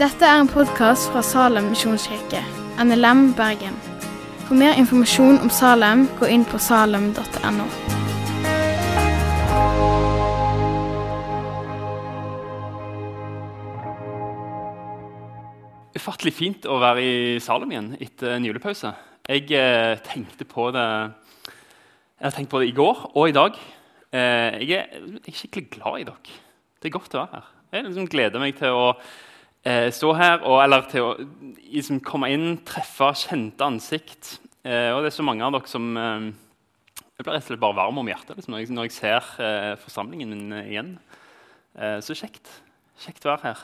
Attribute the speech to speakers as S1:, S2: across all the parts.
S1: Dette er en podkast fra Salem misjonskirke, NLM Bergen. For mer informasjon om Salem, gå inn på salem.no.
S2: Ufattelig fint å være i Salem igjen etter en julepause. Jeg eh, tenkte på det Jeg har tenkt på det i går og i dag. Eh, jeg, er, jeg, er, skikkelig glad i dere. Det er godt å være her. Jeg liksom gleder meg til å eh, stå her og, eller til å liksom, komme inn, treffe kjente ansikt. Eh, og det er så mange av dere som eh, Jeg blir rett og slett bare varm om hjertet liksom, når, jeg, når, jeg, ser eh, forsamlingen min igjen. så kjekt. Kjekt å være her.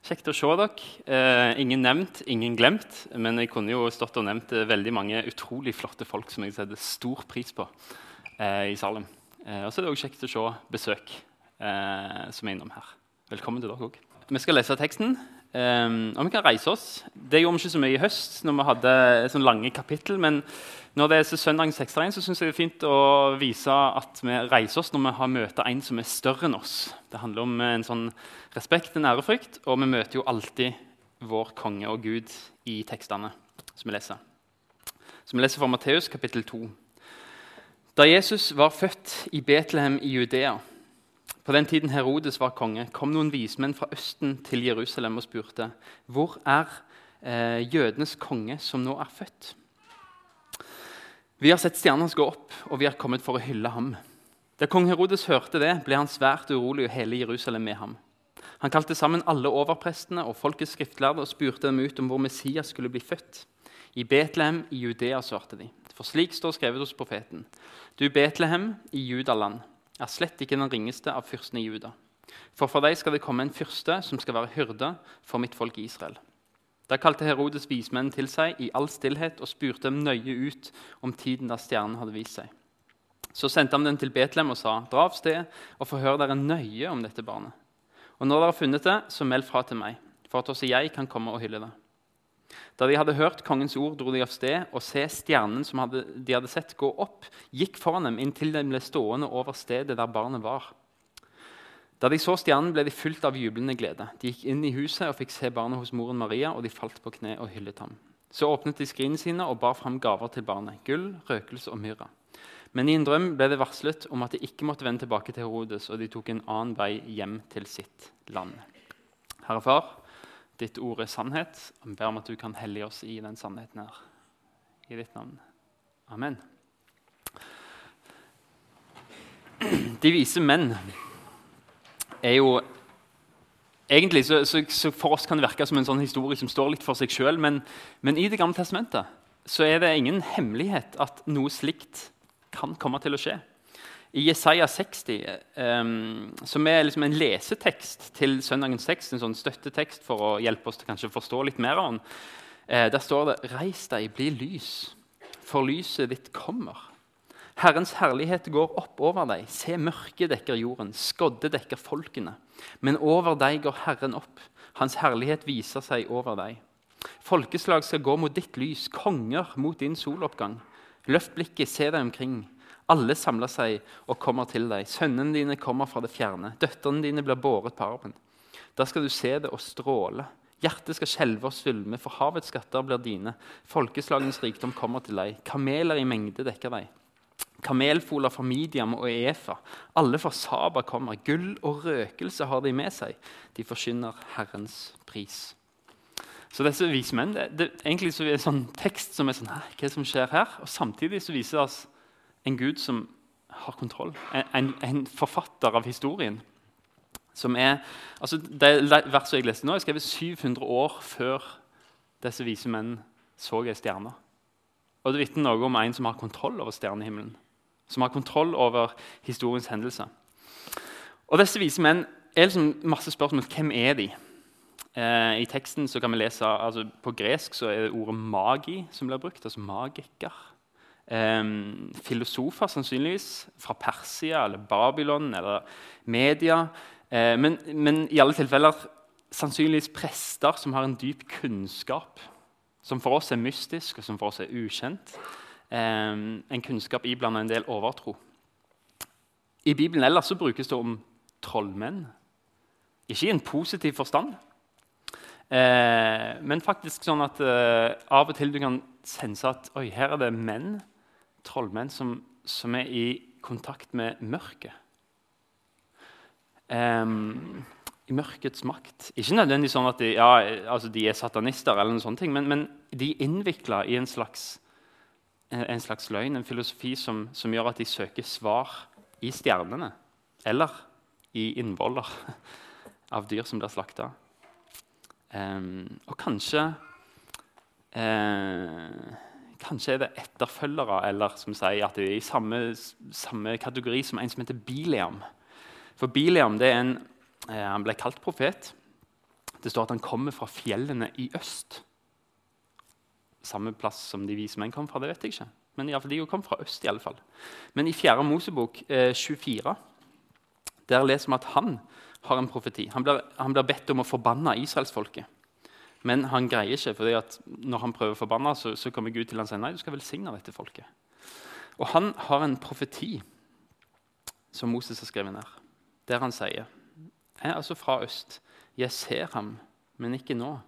S2: Kjekt å se dere. Eh, ingen nevnt, ingen glemt. Men jeg kunne jo stått og nevnt eh, veldig mange utrolig flotte folk som jeg setter stor pris på eh, i Salem. Eh, og så er det også kjekt å se besøk eh, som er innom her. Velkommen til dere òg. Vi skal lese teksten. Um, og vi kan reise oss. Det gjorde vi ikke så mye i høst, når vi hadde sånn lange kapittel. Men når det er søndagens ekstraregn, så syns jeg det er fint å vise at vi reiser oss når vi har møter en som er større enn oss. Det handler om en sånn respekt en ærefrykt, og vi møter jo alltid vår konge og Gud i tekstene som vi leser. Så vi leser fra Matteus kapittel 2. Da Jesus var født i Betlehem i Judea på den tiden Herodes var konge, kom noen vismenn fra Østen til Jerusalem og spurte hvor er eh, jødenes konge som nå er født. Vi har sett stjernen hans gå opp, og vi har kommet for å hylle ham. Da kong Herodes hørte det, ble han svært urolig, og hele Jerusalem med ham. Han kalte sammen alle overprestene og folkets skriftlærde og spurte dem ut om hvor Messias skulle bli født. I Betlehem i Judea, svarte de. For slik står skrevet hos profeten. Du Betlehem i Judaland er slett ikke den ringeste av fyrstene i Juda. For fra deg skal det komme en fyrste som skal være hyrde for mitt folk Israel. Da kalte Herodes vismennene til seg i all stillhet og spurte dem nøye ut om tiden da stjernen hadde vist seg. Så sendte han dem til Betlehem og sa, dra av sted og forhør dere nøye om dette barnet. Og når dere har funnet det, så meld fra til meg, for at også jeg kan komme og hylle det. Da de hadde hørt kongens ord, dro de av sted, og se stjernen som hadde, de hadde sett gå opp, gikk foran dem inntil de ble stående over stedet der barnet var. Da de så stjernen, ble de fylt av jublende glede. De gikk inn i huset og fikk se barnet hos moren Maria, og de falt på kne og hyllet ham. Så åpnet de skrinene sine og bar fram gaver til barnet, gull, røkelse og myrra. Men i en drøm ble det varslet om at de ikke måtte vende tilbake til Herodes, og de tok en annen vei hjem til sitt land. Herre Far, Ditt ord er sannhet. Vi ber om at du kan hellige oss i den sannheten her. I ditt navn. Amen. De vise menn er jo Egentlig så, så, så, For oss kan det virke som en sånn historie som står litt for seg sjøl, men, men, i Det gamle testamentet så er det ingen hemmelighet at noe slikt kan komme til å skje. I Jesaja 60, um, som er liksom en lesetekst til søndagens tekst, en sånn støttetekst for å hjelpe oss til kanskje å forstå litt mer av den, uh, der står det Reis deg, bli lys, for lyset ditt kommer. Herrens herlighet går opp over deg. Se, mørket dekker jorden, skodde dekker folkene. Men over deg går Herren opp. Hans herlighet viser seg over deg. Folkeslag skal gå mot ditt lys, konger mot din soloppgang. Løft blikket, se deg omkring. Alle samler seg og kommer til deg. Sønnene dine kommer fra det fjerne. Døtrene dine blir båret på armen. Da skal du se det og stråle. Hjertet skal skjelve og svulme, for havets skatter blir dine. Folkeslagenes rikdom kommer til deg. Kameler i mengde dekker deg. Kamelfoler fra Midiam og Efa. Alle fra Saba kommer. Gull og røkelse har de med seg. De forkynner Herrens pris. Så disse vise menn, det, det, egentlig så er det en sånn tekst som er sånn Hva er det som skjer her? Og Samtidig så viser det oss en Gud som har kontroll. En, en forfatter av historien. Som er, altså Det verset jeg leste nå, er skrevet 700 år før disse vise menn så ei stjerne. Og Det vitner noe om en som har kontroll over stjernehimmelen. Som har kontroll over historiens hendelser. Og Disse vise menn er liksom masse spørsmål. Hvem er de? Eh, I teksten så kan vi lese, altså På gresk så er det ordet 'magi' som blir brukt. altså magiker um, filosofer, sannsynligvis, fra Persia eller Babylon eller media. Uh, men, men, i alle tilfeller sannsynligvis prester som har en dyp kunnskap som for oss er mystisk og som for oss er ukjent. Um, en kunnskap iblanda en del overtro. I Bibelen ellers så brukes det om trollmenn. Ikke i en positiv forstand, eh, men faktisk sånn at eh, av og til du kan sense at oi, her er det menn, trollmenn, som, som er i kontakt med mørket. Um, I mørkets makt. Ikke nødvendigvis sånn at de, ja, altså de er satanister, eller noen sånne ting, men, men de er innvikla i en slags, en slags løgn, en filosofi som, som gjør at de søker svar i stjernene eller i innvoller av dyr som blir slakta. Um, og kanskje uh, Kanskje er det etterfølgere eller som sier at de er i samme, samme kategori som en som heter Biliam. For Biliam det er en, uh, han ble kalt profet. Det står at han kommer fra fjellene i øst. Samme plass som de vise menn kom fra, det vet jeg ikke. Men i de kom fra øst. i alle fall. Men i 4. Mosebok eh, 24 der leser vi at han har en profeti. Han blir, han blir bedt om å forbanne israelsfolket. Men han greier ikke, for når han prøver å forbanne, så, så kommer Gud til han og sier nei, du skal velsigne dette folket. Og han har en profeti som Moses har skrevet ned, der han sier Jeg er altså fra øst. Jeg ser ham, men ikke nå.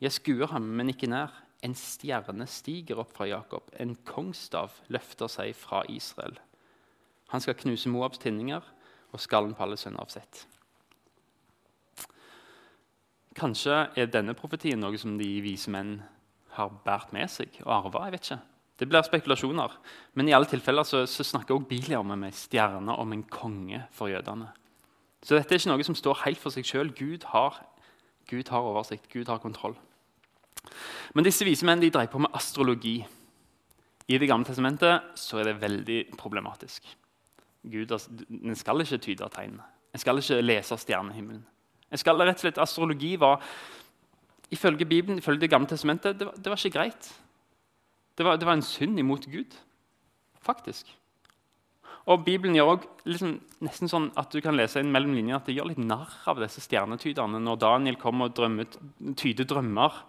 S2: Jeg skuer ham, men ikke nær. En stjerne stiger opp fra Jakob. En kongsstav løfter seg fra Israel. Han skal knuse Moabs tinninger og skallen på alle sønner av Sett. Kanskje er denne profetien noe som de vise menn har båret med seg og arva. Det blir spekulasjoner. Men i alle tilfeller så, så snakker også Biliam om ei stjerne om en konge for jødene. Så dette er ikke noe som står helt for seg sjøl. Gud, Gud, har oversikt, Gud har kontroll. Men disse vise menn de dreier på med astrologi. I Det gamle testamentet så er det veldig problematisk. Gud, En skal ikke tyde tegn. En skal ikke lese stjernehimmelen. En skal rett og slett, Astrologi var ifølge Bibelen, ifølge Det gamle testamentet, det var, det var ikke greit. Det var, det var, en synd imot Gud, faktisk. Og Bibelen gjør også liksom, nesten sånn at du kan lese inn mellom linjene at det gjør litt narr av disse stjernetyderne når Daniel kommer og drømmer, tyder drømmer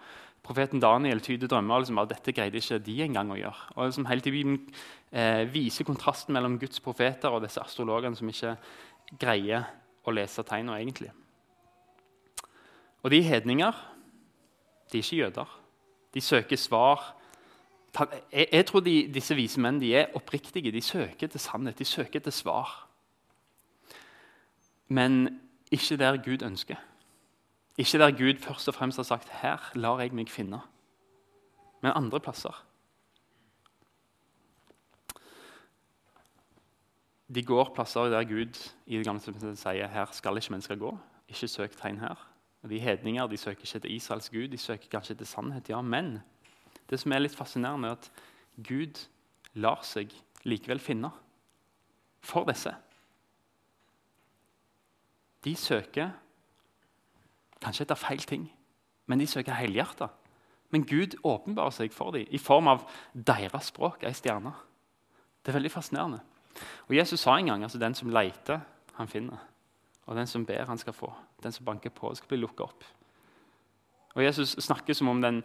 S2: profeten Daniel tyder drømmer liksom, at dette greide ikke de engang å gjøre. Og liksom, hele tiden eh, viser kontrasten mellom Guds profeter og disse astrologene som ikke greier å lese tegnene egentlig. Og de hedninger, de er ikke jøder. De søker svar. Jeg, jeg tror de, disse vise menn er oppriktige. De søker til sannhet, de søker til svar. Men ikke der Gud ønsker. Ikke der Gud først og fremst har sagt 'her lar jeg meg finne', men andre plasser. De går plasser der Gud i det gamle sier 'her skal ikke mennesker gå'. Ikke søk tegn her. Og De hedninger de søker ikke til Israels gud, de søker kanskje til sannhet. ja, Men det som er litt fascinerende, er at Gud lar seg likevel finne for disse. De søker Kanskje etter feil ting, men de søker helhjertet. Men Gud åpenbarer seg for dem i form av deres språk, ei stjerne. Det er veldig fascinerende. Og Jesus sa en gang altså den som leter, han finner. Og den som ber, han skal få. Den som banker på, skal bli lukka opp. Og Jesus snakker som om den,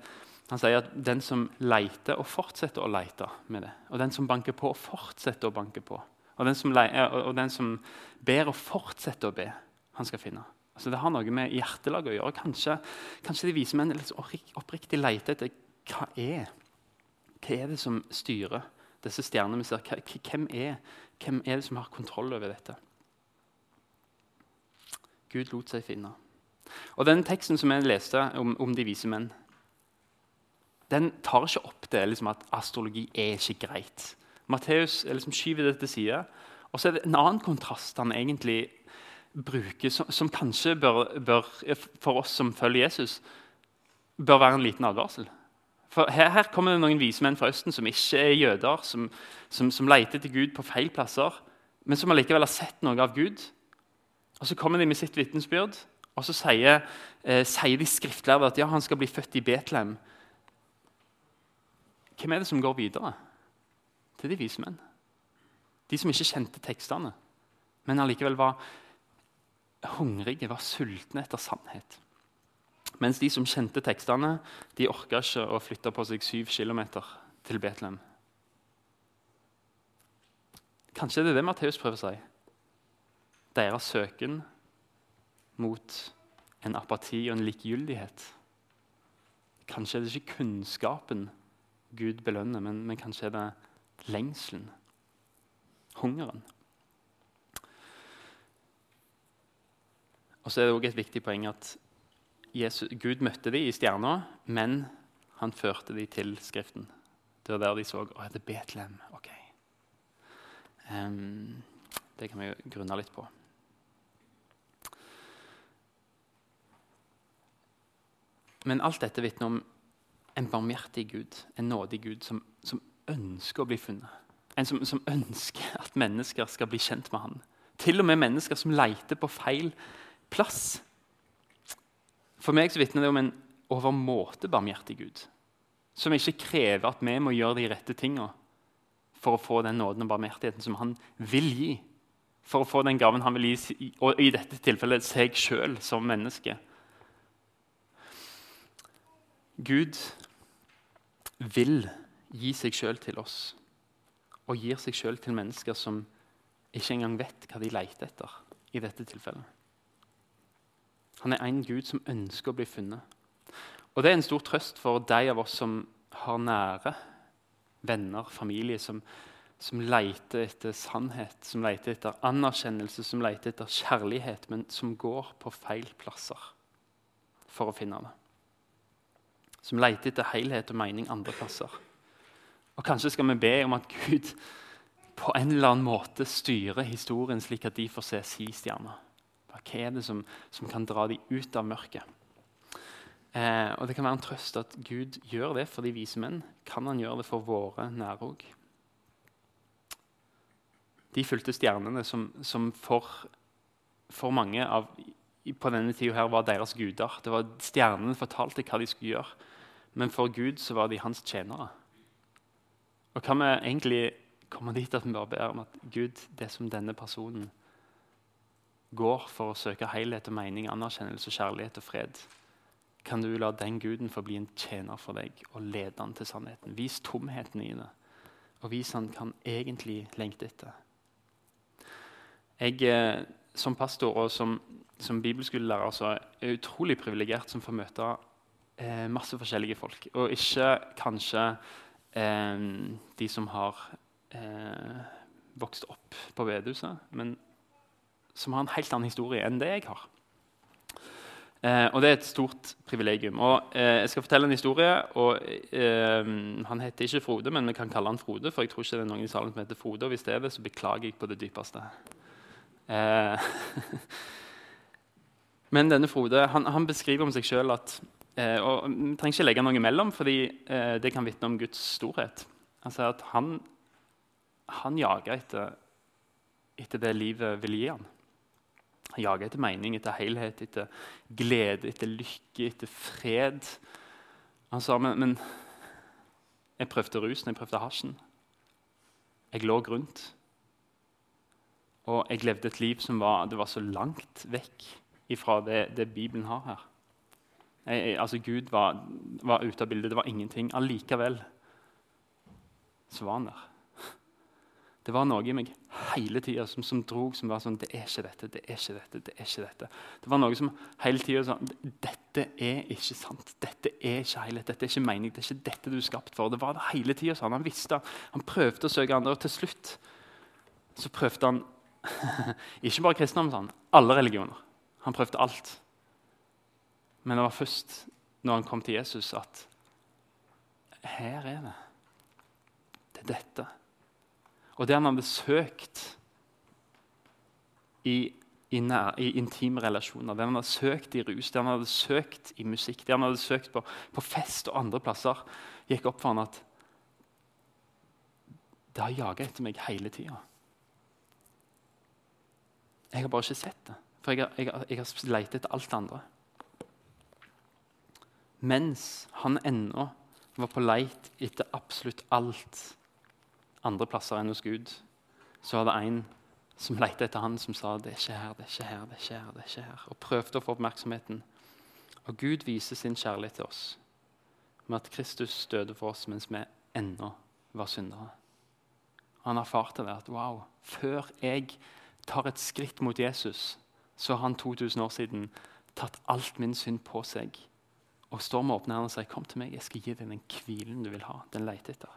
S2: han sier at den som leiter og fortsetter å leite med det, og den som banker på og fortsetter å banke på, og den som, leiter, og den som ber og fortsetter å be, han skal finne. Altså Det har noe med hjertelag å gjøre. Kanskje, kanskje de meg menn litt oppriktig leite etter hva er Hva er det som styrer disse stjernene vi ser? Hvem er, hvem er det som har kontroll over dette? Gud lot seg finne. Og Den teksten som jeg leste om, om de vise menn, den tar ikke opp det liksom at astrologi er ikke greit. Matteus liksom skyver det til side. Og så er det en annen kontrast han egentlig bruker, som, som kanskje bør, bør, for oss som følger Jesus, bør være en liten advarsel. For her, her kommer det noen vise menn fra Østen som ikke er jøder, som, som, som leter til Gud på feil plasser, men som allikevel har sett noe av Gud. Og Så kommer de med sitt vitnesbyrd, og så sier, eh, sier de skriftlærde at ja, han skal bli født i Betlehem. Hvem er det som går videre? Til de vise menn. De som ikke kjente tekstene, men allikevel var hungrige, var sultne etter sannhet. Mens de som kjente tekstene, de orka ikke å flytte på seg syv kilometer til Betlehem. Kanskje det er det Matteus prøver å si. Deres søken mot en apati og en likegyldighet. Kanskje er det ikke kunnskapen Gud belønner, men, men kanskje er det lengselen, hungeren. Og så er det også et viktig poeng at Jesus, Gud møtte dem i stjerna, men han førte dem til Skriften. Det var der de så å, det er Betlehem. Ok. Um, det kan vi grunne litt på. Men alt dette vitner om en barmhjertig Gud, en nådig Gud, som, som ønsker å bli funnet. En som, som, ønsker at mennesker skal bli kjent med han. Til og med mennesker som leter på feil plass. For meg så vitner det om en overmåte barmhjertig Gud. Som ikke krever at vi må gjøre de rette tinga for å få den nåden og barmhjertigheten som han vil gi. For å få den gaven han vil gi, og i dette tilfellet seg sjøl som menneske. Gud vil gi seg sjøl til oss og gir seg sjøl til mennesker som ikke engang vet hva de leter etter. i dette tilfellet. Han er en Gud som ønsker å bli funnet. Og Det er en stor trøst for de av oss som har nære venner, familie, som, som leter etter sannhet, som leter etter anerkjennelse, som leter etter kjærlighet, men som går på feil plasser for å finne det som leter etter helhet og mening andre plasser. Og Kanskje skal vi be om at Gud på en eller annen måte styrer historien slik at de får se si stjerne. Hva er det som, som kan dra dem ut av mørket? Eh, og Det kan være en trøst at Gud gjør det for de vise menn. Kan han gjøre det for våre nære òg? De fulgte stjernene som, som for, for, mange av, på denne tida her var deres guder. Det var Stjernene fortalte hva de skulle gjøre. Men for Gud så var de hans tjenere. Og kan vi egentlig komme dit at vi bare ber om at Gud, det som denne personen går for å søke helhet og mening, anerkjennelse, kjærlighet og fred, kan du la den guden få bli en tjener for deg og lede han til sannheten. Vis tomheten i det, og vis han kan egentlig lengte etter. Jeg, eh, Som pastor og som, som bibelskolelærer så er jeg utrolig privilegert som får møte eh, masse forskjellige folk. Og ikke kanskje eh, de som har eh, vokst opp på bedehuset, men som har en helt annen historie enn det jeg har. Eh, og det er et stort privilegium. Og eh, Jeg skal fortelle en historie. og eh, Han heter ikke Frode, men vi kan kalle han Frode. For jeg tror ikke det er noen i salen som heter Frode. Og hvis det er det, så beklager jeg på det dypeste. Eh, men denne Frode han, han beskriver om seg sjøl at Eh, og Vi trenger ikke legge noe imellom, fordi eh, det kan vitne om Guds storhet. Altså at Han, han jager etter, etter, det livet vil gi ham. Han jager etter mening, etter helhet, etter glede, etter lykke, etter fred. Han sa men, men jeg prøvde rusen, jeg prøvde hasjen. Jeg lå rundt. Og jeg levde et liv som var, det var så langt vekk ifra det, det Bibelen har her. Jeg, altså Gud var, var, ute av bildet. Det var ingenting. Allikevel så var han der. Det var noe i meg hele tida som, som drog, som var sånn Det er ikke dette, det er ikke dette. Det er ikke dette. Det var noe som hele tida sa Dette er ikke sant. Dette er ikke helhet. Dette er ikke mening. Det er ikke dette du er skapt for. Det var det hele tida. Han visste Han prøvde å søke andre, og til slutt så prøvde han Ikke bare kristendom, alle religioner. Han prøvde alt. Men det var først når han kom til Jesus, at her er det. Det er dette. Og det han hadde søkt i, i, nær, i intime relasjoner, det han hadde søkt i rus, det han hadde søkt i musikk, det han hadde søkt på, på fest og andre plasser, gikk opp for han at det har jaga etter meg hele tida. Jeg har bare ikke sett det, for jeg har, jeg, jeg har lett etter alt det andre mens han ennå var på leit etter absolutt alt andre plasser enn hos Gud, så var det en som lette etter han som sa det er ikke her, det er ikke her, det er ikke her, det er ikke her, og prøvde å få oppmerksomheten. Og Gud viser sin kjærlighet til oss med at Kristus døde for oss mens vi ennå var syndere. Han erfarte det at wow, før jeg tar et skritt mot Jesus, så har han 2000 år siden tatt alt min synd på seg og står med åpne hender og sier, 'Kom til meg, jeg skal gi deg den hvilen du vil ha.' Den leter etter.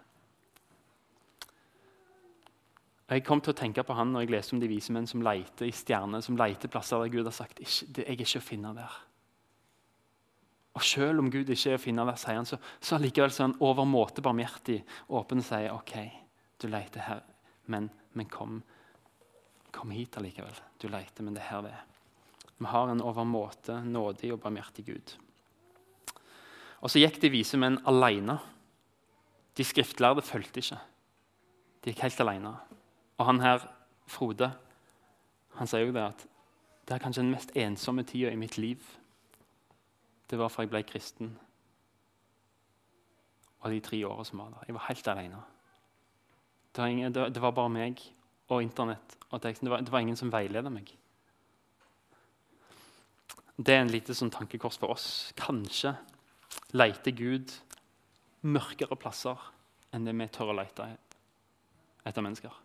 S2: Jeg kom til å tenke på han når jeg leste om de vise menn som leter i stjerner, som leter plasser der Gud har sagt, 'Jeg er ikke å finne der'. Og Selv om Gud ikke er å finne der, sier han, så, så er han overmåte barmhjertig åpen og sier, 'OK, du leter her, men, men kom, kom hit allikevel.' Du leter, men det er her det er. Vi har en overmåte nådig og barmhjertig Gud. Og så gikk de vise menn alene. De skriftlærde fulgte ikke. De gikk helt alene. Og han her, Frode, han sier jo det at det er kanskje den mest ensomme tida i mitt liv. Det var fra jeg ble kristen. Og de tre åra som var der. Jeg var helt alene. Det var, ingen, det var bare meg og Internett og teksten. Det var, det var ingen som veileda meg. Det er en lite sånn tankekors for oss. Kanskje leter Gud mørkere plasser enn det vi tør å lete etter mennesker.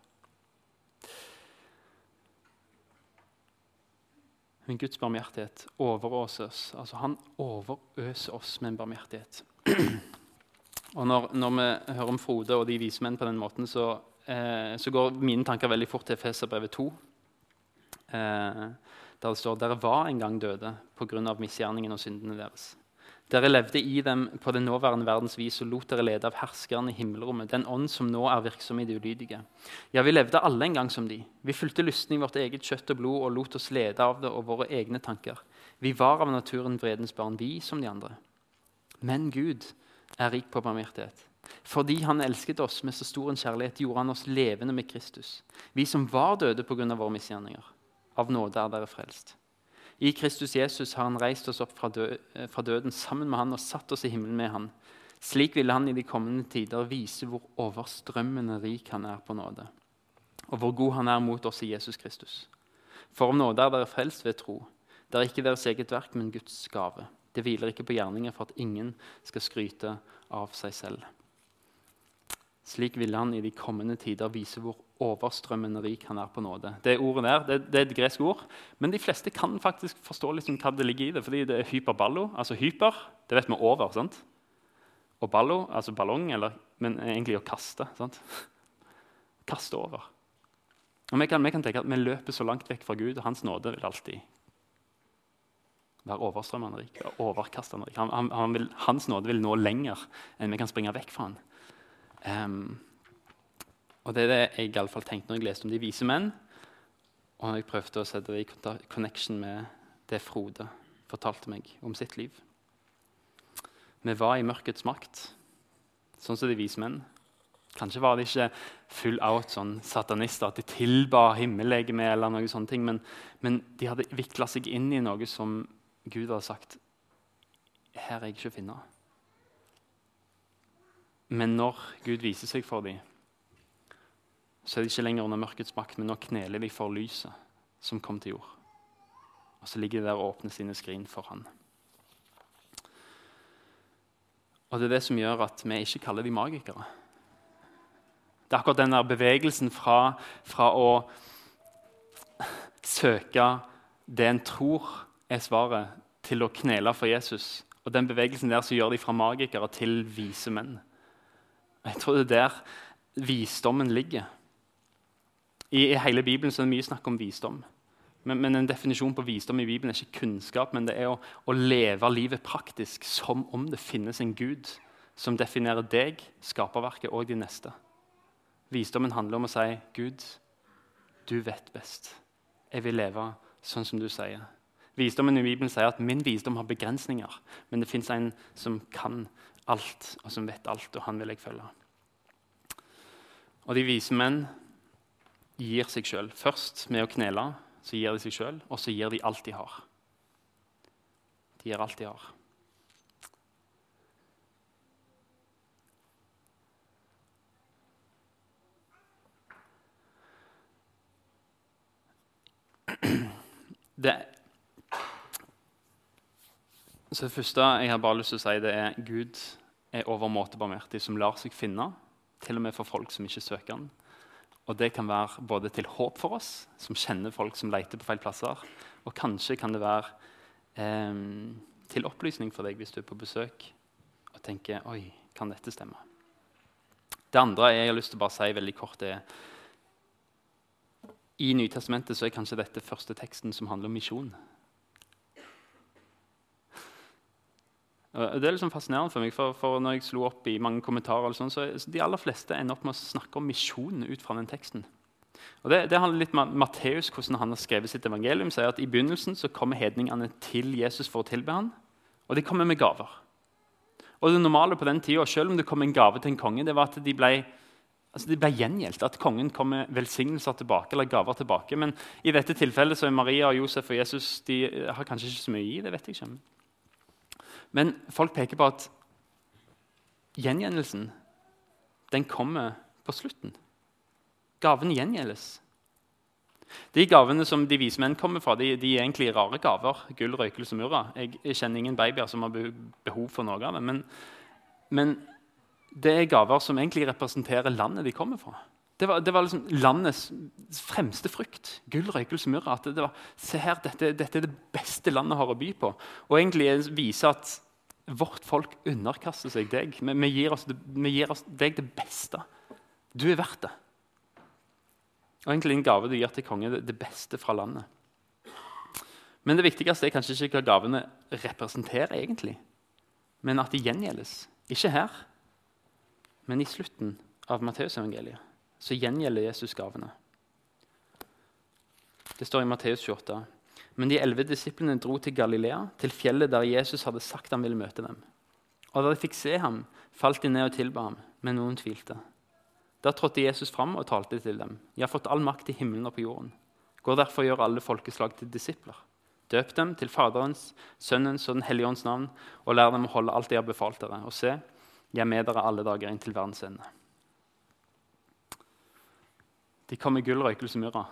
S2: Men Guds barmhjertighet overøser oss. Altså, han overøser oss med en barmhjertighet. Og når, når, vi hører om Frode og de vise på den måten, så, eh, så går mine tanker veldig fort til Feserbrevet 2. Eh, der det står dere var en gang døde pga. misgjerningen og syndene deres. Dere levde i dem på den nåværende verdens vis og lot dere lede av herskeren i himmelrommet, den ånd som nå er virksom i de ulydige. Ja, vi levde alle en gang som de. Vi fulgte lysten i vårt eget kjøtt og blod og lot oss lede av det og våre egne tanker. Vi var av naturen vredens barn, vi som de andre. Men Gud er rik på barmhjertighet. Fordi han elsket oss med så stor en kjærlighet, gjorde han oss levende med Kristus. Vi som var døde pga. våre misgjerninger. Av nåde er dere frelst. I Kristus Jesus har han reist oss opp eh, fra, døden sammen med han og satt oss i himmelen med han. Slik ville han i de kommende tider vise hvor overstrømmende rik han er på nåde, og hvor god han er mot oss i Jesus Kristus. For om nåde er dere frelst ved tro. Det er ikke deres eget verk, men Guds gave. Det hviler ikke på gjerninger for at ingen skal skryte av seg selv. Slik ville han i de kommende tider vise hvor overstrømmende rik han er på nåde. Det ordet der, det, det, er et gresk ord, men de fleste kan faktisk forstå liksom hva det ligger i det. fordi det er hyperballo, altså hyper, det vet vi over. sant? Og ballo, altså ballong, eller, men egentlig å kaste. sant? Kaste over. Og vi kan, vi kan, tenke at vi løper så langt vekk fra Gud, og Hans nåde vil alltid være overstrømmende rik. overkastende rik. Han, han, han vil, hans nåde vil nå lenger enn vi kan springe vekk fra han. Um, og Det er det jeg i alle fall tenkte når jeg leste om de vise menn. Og når jeg prøvde å sette det i connection med det Frode fortalte meg om sitt liv. Vi var i mørkets makt, sånn som de vise menn. Kanskje var de ikke full out sånn satanister, at de tilba himmellegeme, eller noe sånne ting, men, men de hadde vikla seg inn i noe som Gud hadde sagt Her er jeg ikke å finne. Men når Gud viser seg for dem, så er de ikke lenger under mørkets makt, men nå kneler de for lyset som kom til jord. Og så ligger de der og åpner sine skrin for han. Og Det er det som gjør at vi ikke kaller de magikere. Det er akkurat den der bevegelsen fra, fra å søke det en tror er svaret, til å knele for Jesus. Og Den bevegelsen der så gjør de fra magikere til vise menn. Jeg tror det er der visdommen ligger. I, I, hele Bibelen så er det mye snakk om visdom. Men, men, En definisjon på visdom i Bibelen er ikke kunnskap, men det er å, å, leve livet praktisk som om det finnes en Gud som definerer deg, skaperverket og de neste. Visdommen handler om å si, 'Gud, du vet best. Jeg vil leve sånn som du sier.' Visdommen i Bibelen sier at min visdom har begrensninger, men det fins en som kan alt, og som vet alt, og han vil jeg følge. Og de vise menn gir seg sjøl. Først med å knele, så gir de seg sjøl, og så gir de alt de har. De gir alt de har. Det, så det første jeg har bare lyst til å si, det er Gud er overmåte barmhjertig, som lar seg finne, til og med for folk som ikke søker han. Og det kan være både til håp for oss, som kjenner folk som leter på feil plasser, og kanskje kan det være eh, til opplysning for deg hvis du er på besøk og tenker Oi, kan dette stemme? Det andre jeg har lyst til å bare si veldig kort, er I Nytestamentet så er kanskje dette første teksten som handler om misjon. Det er liksom fascinerende for meg, for, for når jeg slo opp i mange kommentarer, sånn, så De aller fleste ender opp med å snakke om misjonen ut fra den teksten. Og det, det handler litt om Matteus, hvordan han har skrevet sitt evangelium. sier at I begynnelsen så kommer hedningene til Jesus for å tilbe ham, og de kommer med gaver. Og det normale på den tida, Selv om det kom en gave til en konge, det var at de ble, altså de ble gjengjeldt. At kongen kom med velsignelser tilbake, eller gaver tilbake. Men i dette tilfellet så er Maria, og Josef og Jesus de har kanskje ikke så mye i. det vet jeg ikke. Men folk peker på at gjengjeldelsen den kommer på slutten. Gaven gjengjeldes. De gavene som de vise menn kommer fra, de, de, er egentlig rare gaver. Gull, røykelse murra. Jeg, kjenner ingen babyer som har behov for noe av det. Men, men, det er gaver som egentlig representerer landet de kommer fra. Det var, det var liksom landets fremste frukt. Gull, røykelse murra. Det, var, se her, dette, dette, er det beste landet har å by på. Og egentlig viser at vårt folk underkaster seg deg. Vi, vi, gir, oss, vi gir oss deg det beste. Du er verdt det. Og egentlig en gave du gir til kongen, det, beste fra landet. Men det viktigste er kanskje ikke hva gavene representerer, egentlig, men at de gjengjeldes. Ikke her, men i slutten av Matteusevangeliet så gjengjelder Jesus gavene. Det står i Matteus 28. Men de elleve disiplene dro til Galilea, til fjellet der Jesus hadde sagt han ville møte dem. Og da de fikk se ham, falt de ned og tilba ham, men noen tvilte. Da trådte Jesus fram og talte til dem. Jeg har fått all makt i himmelen og på jorden. Gå derfor og gjør alle folkeslag til disipler. Døp dem til Faderens, Sønnens og Den hellige ånds navn, og lær dem å holde alt jeg har befalt dere. Og se, jeg er med dere alle dager inn til verdens ende. De kom med gull, røykelse myrra.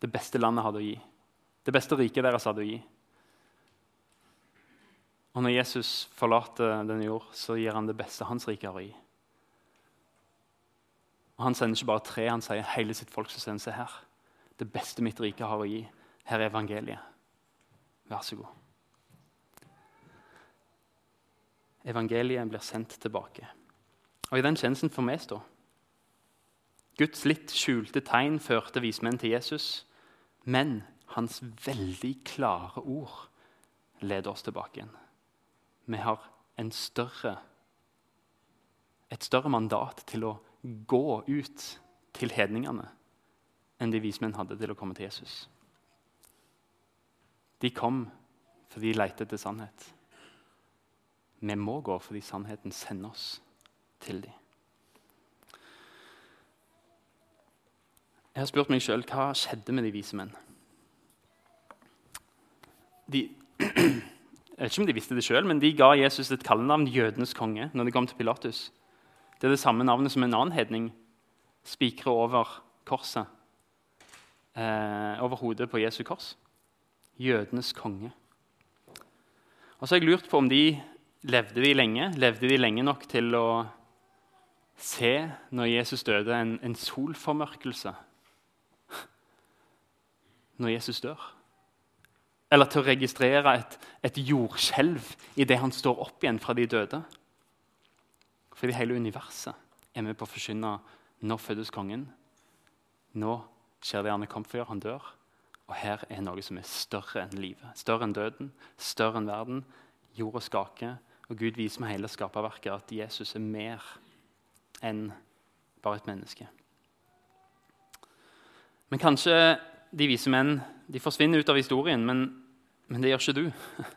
S2: Det beste landet hadde å gi. Det beste riket deres hadde å gi. Og når Jesus forlater denne jord, så gir han det beste hans rike har å gi. Og Han sender ikke bare tre, han sier hele sitt folk som sender seg her. Det beste mitt rike har å gi. Her er evangeliet. Vær så god. Evangeliet blir sendt tilbake. Og i den tjenesten får vi stå. Guds litt skjulte tegn førte vismenn til Jesus, men hans veldig klare ord leder oss tilbake igjen. Vi har større, et større mandat til å gå ut til hedningene enn de vismenn hadde til å komme til Jesus. De kom fordi de lette etter sannhet. Vi må gå fordi sannheten sender oss til dem. Jeg har spurt meg sjøl hva skjedde med de vise menn de, Jeg vet ikke om de visste det sjøl, men de ga Jesus et kallenavn, jødenes konge, når de kom til Pilatus. Det er det samme navnet som en annen hedning spikrer over korset. Eh, over hodet på Jesu kors. Jødenes konge. Og så har jeg lurt på om de levde de lenge. Levde de lenge nok til å se, når Jesus døde, en, en solformørkelse? Når Jesus dør? Eller til å registrere et, et jordskjelv idet han står opp igjen fra de døde. Fordi hele universet er med på å forkynne når fødes kongen. Nå skjer det han er kommet for, han dør. Og her er noe som er større enn livet. Større enn døden, større enn verden. Jorda skaker, og Gud viser med hele skaperverket at Jesus er mer enn bare et menneske. Men kanskje de vise menn de forsvinner ut av historien, men men det gjør ikke du.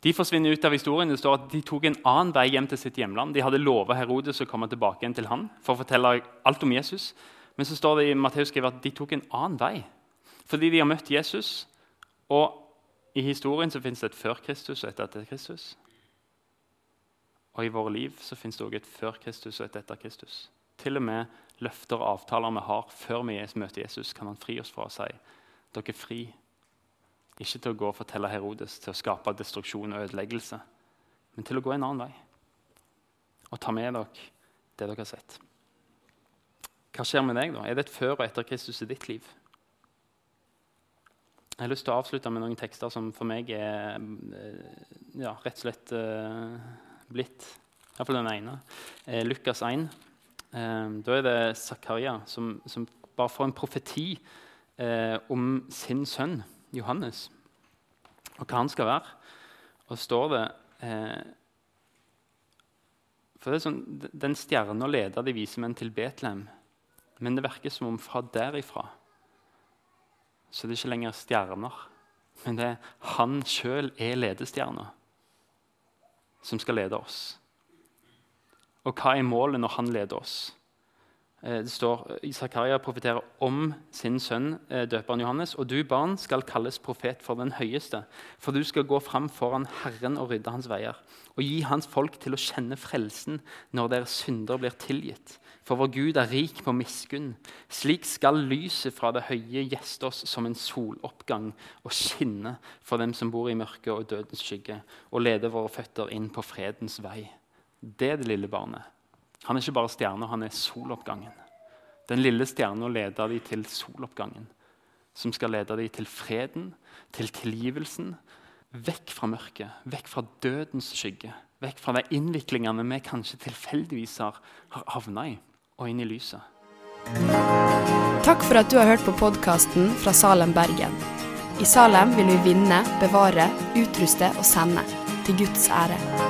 S2: De forsvinner ut av historien. Det står at De tok en annen vei hjem til sitt hjemland. De hadde lova Herodes å komme tilbake igjen til han for å fortelle alt om Jesus. Men så står det i Matteus at de tok en annen vei fordi de har møtt Jesus. Og i historien så fins det et før Kristus og et etter Kristus. Og i våre liv så fins det òg et før Kristus og et etter Kristus. Til og med løfter og avtaler vi har før vi møter Jesus, kan han fri oss fra og si dere er fri ikke til å gå og fortelle Herodes, til å skape destruksjon og ødeleggelse, men til å gå en annen vei og ta med dere det dere har sett. Hva skjer med deg da? Er det et før og etter Kristus i ditt liv? Jeg har lyst til å avslutte med noen tekster som for meg er eh, ja, rett og slett uh, blitt Iallfall den ene. Eh, Lukas 1. Eh, da er det Zakaria som, som, bare får en profeti eh, om sin sønn Johannes og hva han skal være. Og står det eh, for det er sånn, Den stjerna leder de vise menn til Betlehem. Men det virker som om fra derifra så det er ikke lenger stjerner. Men det er han sjøl er ledestjerna som skal lede oss. Og hva er målet når han leder oss? Eh, det står Zakaria profeterer om sin sønn eh, døperen Johannes. Og du, barn, skal kalles profet for den høyeste, for du skal gå fram foran Herren og rydde hans veier, og gi hans folk til å kjenne frelsen når deres synder blir tilgitt. For vår Gud er rik på miskunn. Slik skal lyset fra det høye gjeste oss som en soloppgang og skinne for dem som bor i mørket og dødens skygge, og lede våre føtter inn på fredens vei. Det er det lille barnet. Han er ikke bare stjerne, han er soloppgangen. Den lille stjerna leder de til soloppgangen, som skal lede de til freden, til tilgivelsen. Vekk fra mørket, vekk fra dødens skygge, vekk fra de innviklingene vi kanskje tilfeldigvis har havna i, og inn i lyset.
S3: Takk for at du har hørt på podkasten fra Salem, Bergen. I Salem vil vi vinne, bevare, utruste og sende, til Guds ære.